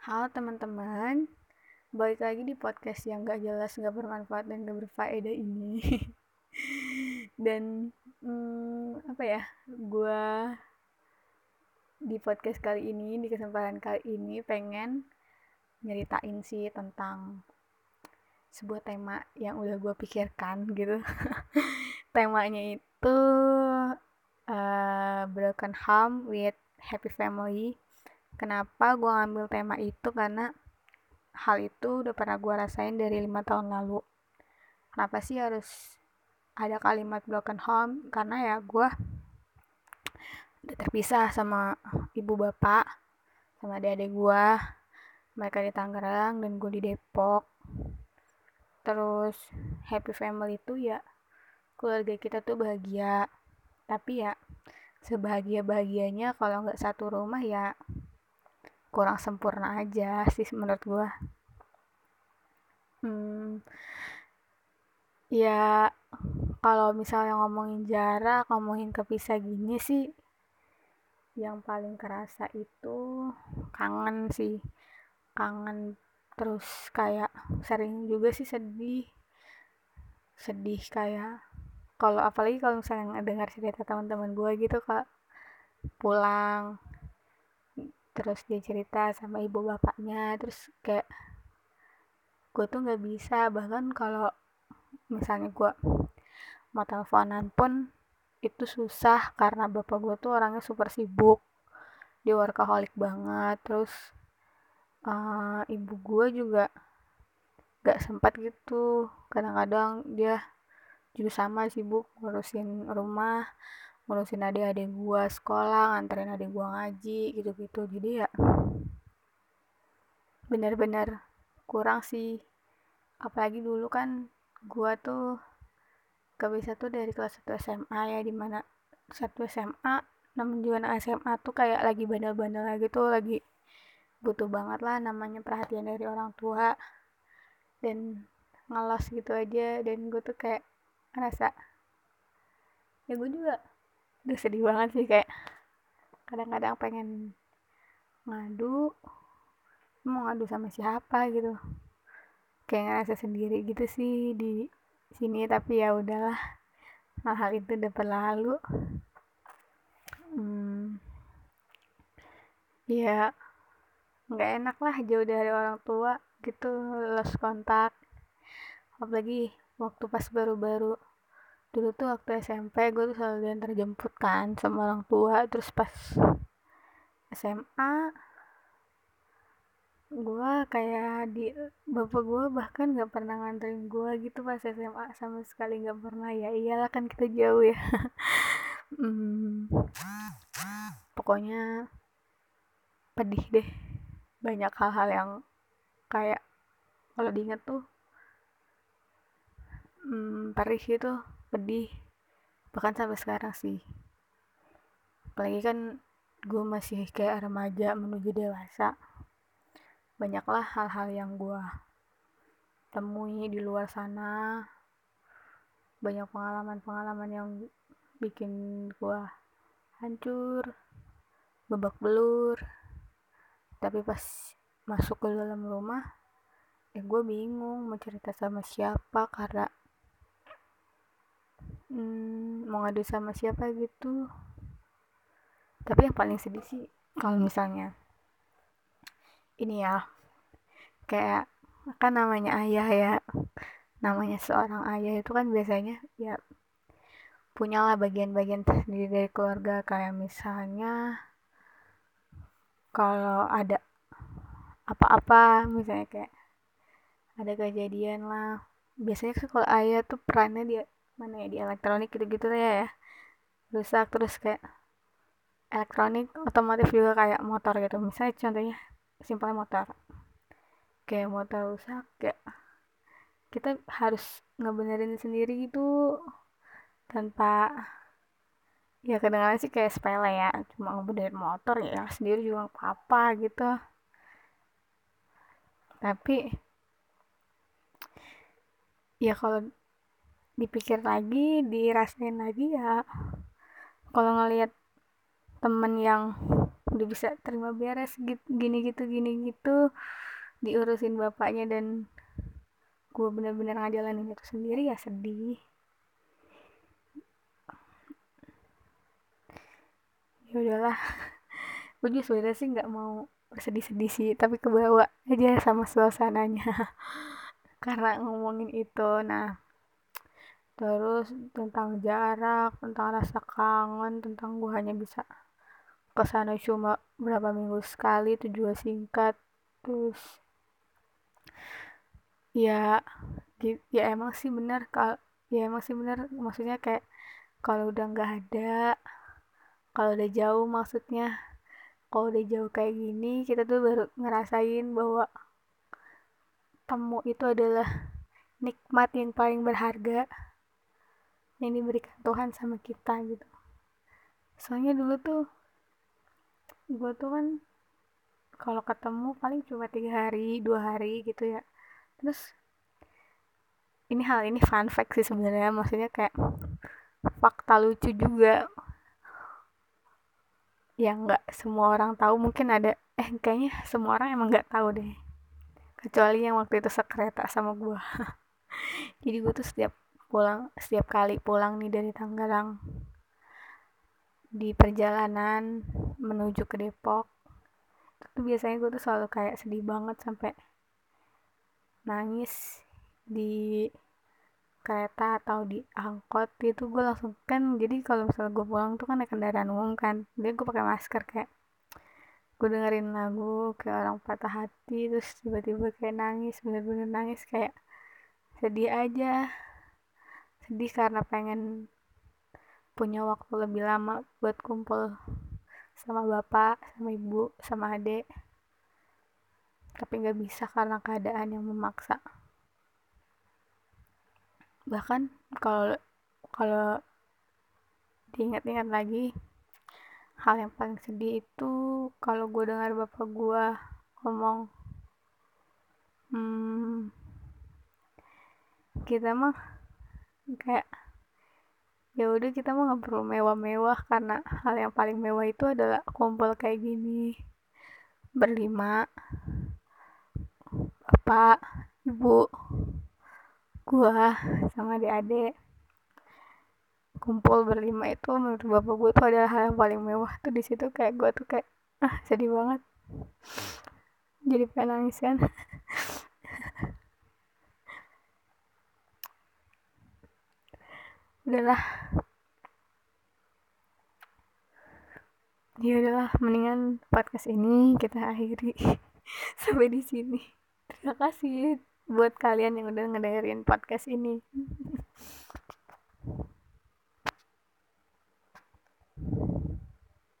Halo teman-teman, balik lagi di podcast yang gak jelas, gak bermanfaat, dan gak berfaedah ini. dan hmm, apa ya, gue di podcast kali ini, di kesempatan kali ini pengen nyeritain sih tentang sebuah tema yang udah gue pikirkan gitu. Temanya itu uh, broken home with happy family Kenapa gue ngambil tema itu karena hal itu udah pernah gue rasain dari lima tahun lalu. Kenapa sih harus ada kalimat broken home? Karena ya gue udah terpisah sama ibu bapak, sama adik-adik gue. Mereka di Tangerang dan gue di Depok. Terus happy family itu ya keluarga kita tuh bahagia. Tapi ya sebahagia bahagianya kalau nggak satu rumah ya kurang sempurna aja sih menurut gue hmm, ya kalau misalnya ngomongin jarak ngomongin kepisah gini sih yang paling kerasa itu kangen sih. Kangen terus kayak sering juga sih sedih. Sedih kayak kalau apalagi kalau misalnya dengar cerita teman-teman gue gitu kak. Pulang terus dia cerita sama ibu bapaknya terus kayak gue tuh nggak bisa. Bahkan kalau misalnya gue mau teleponan pun itu susah karena bapak gue tuh orangnya super sibuk dia workaholic banget. Terus uh, ibu gue juga gak sempat gitu. Kadang-kadang dia juga sama sibuk ngurusin rumah ngurusin adik-adik gue sekolah nganterin adik gue ngaji gitu-gitu. Jadi ya benar-benar kurang sih. Apalagi dulu kan gue tuh gak bisa tuh dari kelas 1 SMA ya di mana satu SMA namun juga SMA tuh kayak lagi bandel-bandel lagi tuh lagi butuh banget lah namanya perhatian dari orang tua. Dan ngelos gitu aja dan gue tuh kayak ngerasa ya gue juga udah sedih banget sih kayak kadang-kadang pengen ngadu mau ngadu sama siapa gitu. Kayak ngerasa sendiri gitu sih di sini tapi ya udahlah hal-hal itu udah berlalu. Hmm, ya nggak enak lah jauh dari orang tua gitu lost kontak apalagi waktu pas baru-baru dulu tuh waktu SMP gue tuh selalu diantar jemput kan sama orang tua. Terus pas SMA gue kayak di bapak gue bahkan gak pernah nganterin gue gitu pas SMA sama sekali gak pernah. Ya iyalah kan kita jauh ya. Hmm, pokoknya pedih deh. Banyak hal-hal yang kayak kalau diinget tuh hmm, perih gitu pedih. Bahkan sampai sekarang sih. Apalagi kan gue masih kayak remaja menuju dewasa. Banyaklah hal-hal yang gue temui di luar sana. Banyak pengalaman-pengalaman yang bikin gue hancur babak belur. Tapi pas masuk ke dalam rumah ya gue bingung mau cerita sama siapa karena hmm, mau ngadu sama siapa gitu? Tapi yang paling sedih sih kalau misalnya ini ya kayak kan namanya ayah ya namanya seorang ayah itu kan biasanya ya punyalah bagian-bagian tersendiri dari keluarga. Kayak misalnya kalau ada apa-apa misalnya kayak ada kejadian lah. Biasanya kan kalau ayah tuh perannya dia mana ya di elektronik gitu-gitu ya ya. Rusak terus kayak elektronik otomotif juga kayak motor gitu. Misalnya contohnya simpel motor. Kayak motor rusak kayak kita harus ngebenerin sendiri gitu tanpa ya kedengaran sih kayak sepele ya. Cuma ngebenerin motor ya sendiri juga apa-apa gitu. Tapi ya kalau dipikir lagi dirasain lagi ya kalau ngelihat temen yang udah bisa terima beres gini gitu gini gitu diurusin bapaknya dan gue bener-bener ngajalanin itu sendiri ya sedih. Ya udahlah. Gue juga sih nggak mau bersedih-sedih sih tapi kebawa aja sama suasananya. Karena ngomongin itu nah terus tentang jarak tentang rasa kangen tentang gue hanya bisa ke sana cuma berapa minggu sekali itu juga singkat. Terus ya ya emang sih benar kalau ya emang sih benar maksudnya kayak kalau udah nggak ada kalau udah jauh maksudnya kalau udah jauh kayak gini kita tuh baru ngerasain bahwa temu itu adalah nikmat yang paling berharga yang diberikan Tuhan sama kita gitu. Soalnya dulu tuh gue tuh kan kalau ketemu paling cuma tiga hari dua hari gitu ya. Terus ini hal ini fun fact sih sebenarnya maksudnya kayak fakta lucu juga. Yang nggak semua orang tahu mungkin ada eh kayaknya semua orang emang nggak tahu deh. Kecuali yang waktu itu sekereta sama gue jadi gue tuh setiap pulang setiap kali pulang nih dari Tangerang. Di perjalanan menuju ke Depok. Itu biasanya gue tuh selalu kayak sedih banget sampai nangis di kereta atau di angkot gitu. Gue langsung kan jadi kalau misalnya gue pulang tuh kan naik kendaraan umum kan. Jadi gue pakai masker kayak gue dengerin lagu kayak orang patah hati terus tiba-tiba kayak nangis bener-bener nangis kayak sedih aja sedih karena pengen punya waktu lebih lama buat kumpul sama bapak sama ibu sama adik. Tapi nggak bisa karena keadaan yang memaksa. Bahkan kalau kalau diingat-ingat lagi hal yang paling sedih itu kalau gue dengar bapak gue ngomong hmm, kita mah kayak ya udah kita nggak perlu mewah-mewah karena hal yang paling mewah itu adalah kumpul kayak gini. Berlima bapak ibu gua sama adik-adik. Kumpul berlima itu menurut bapak gue tuh adalah hal yang paling mewah tuh di situ. Kayak gue tuh kayak ah sedih banget. Jadi pengen nangis kan udahlah ya udahlah mendingan podcast ini kita akhiri. Sampai di sini. Terima kasih buat kalian yang udah ngedengerin podcast ini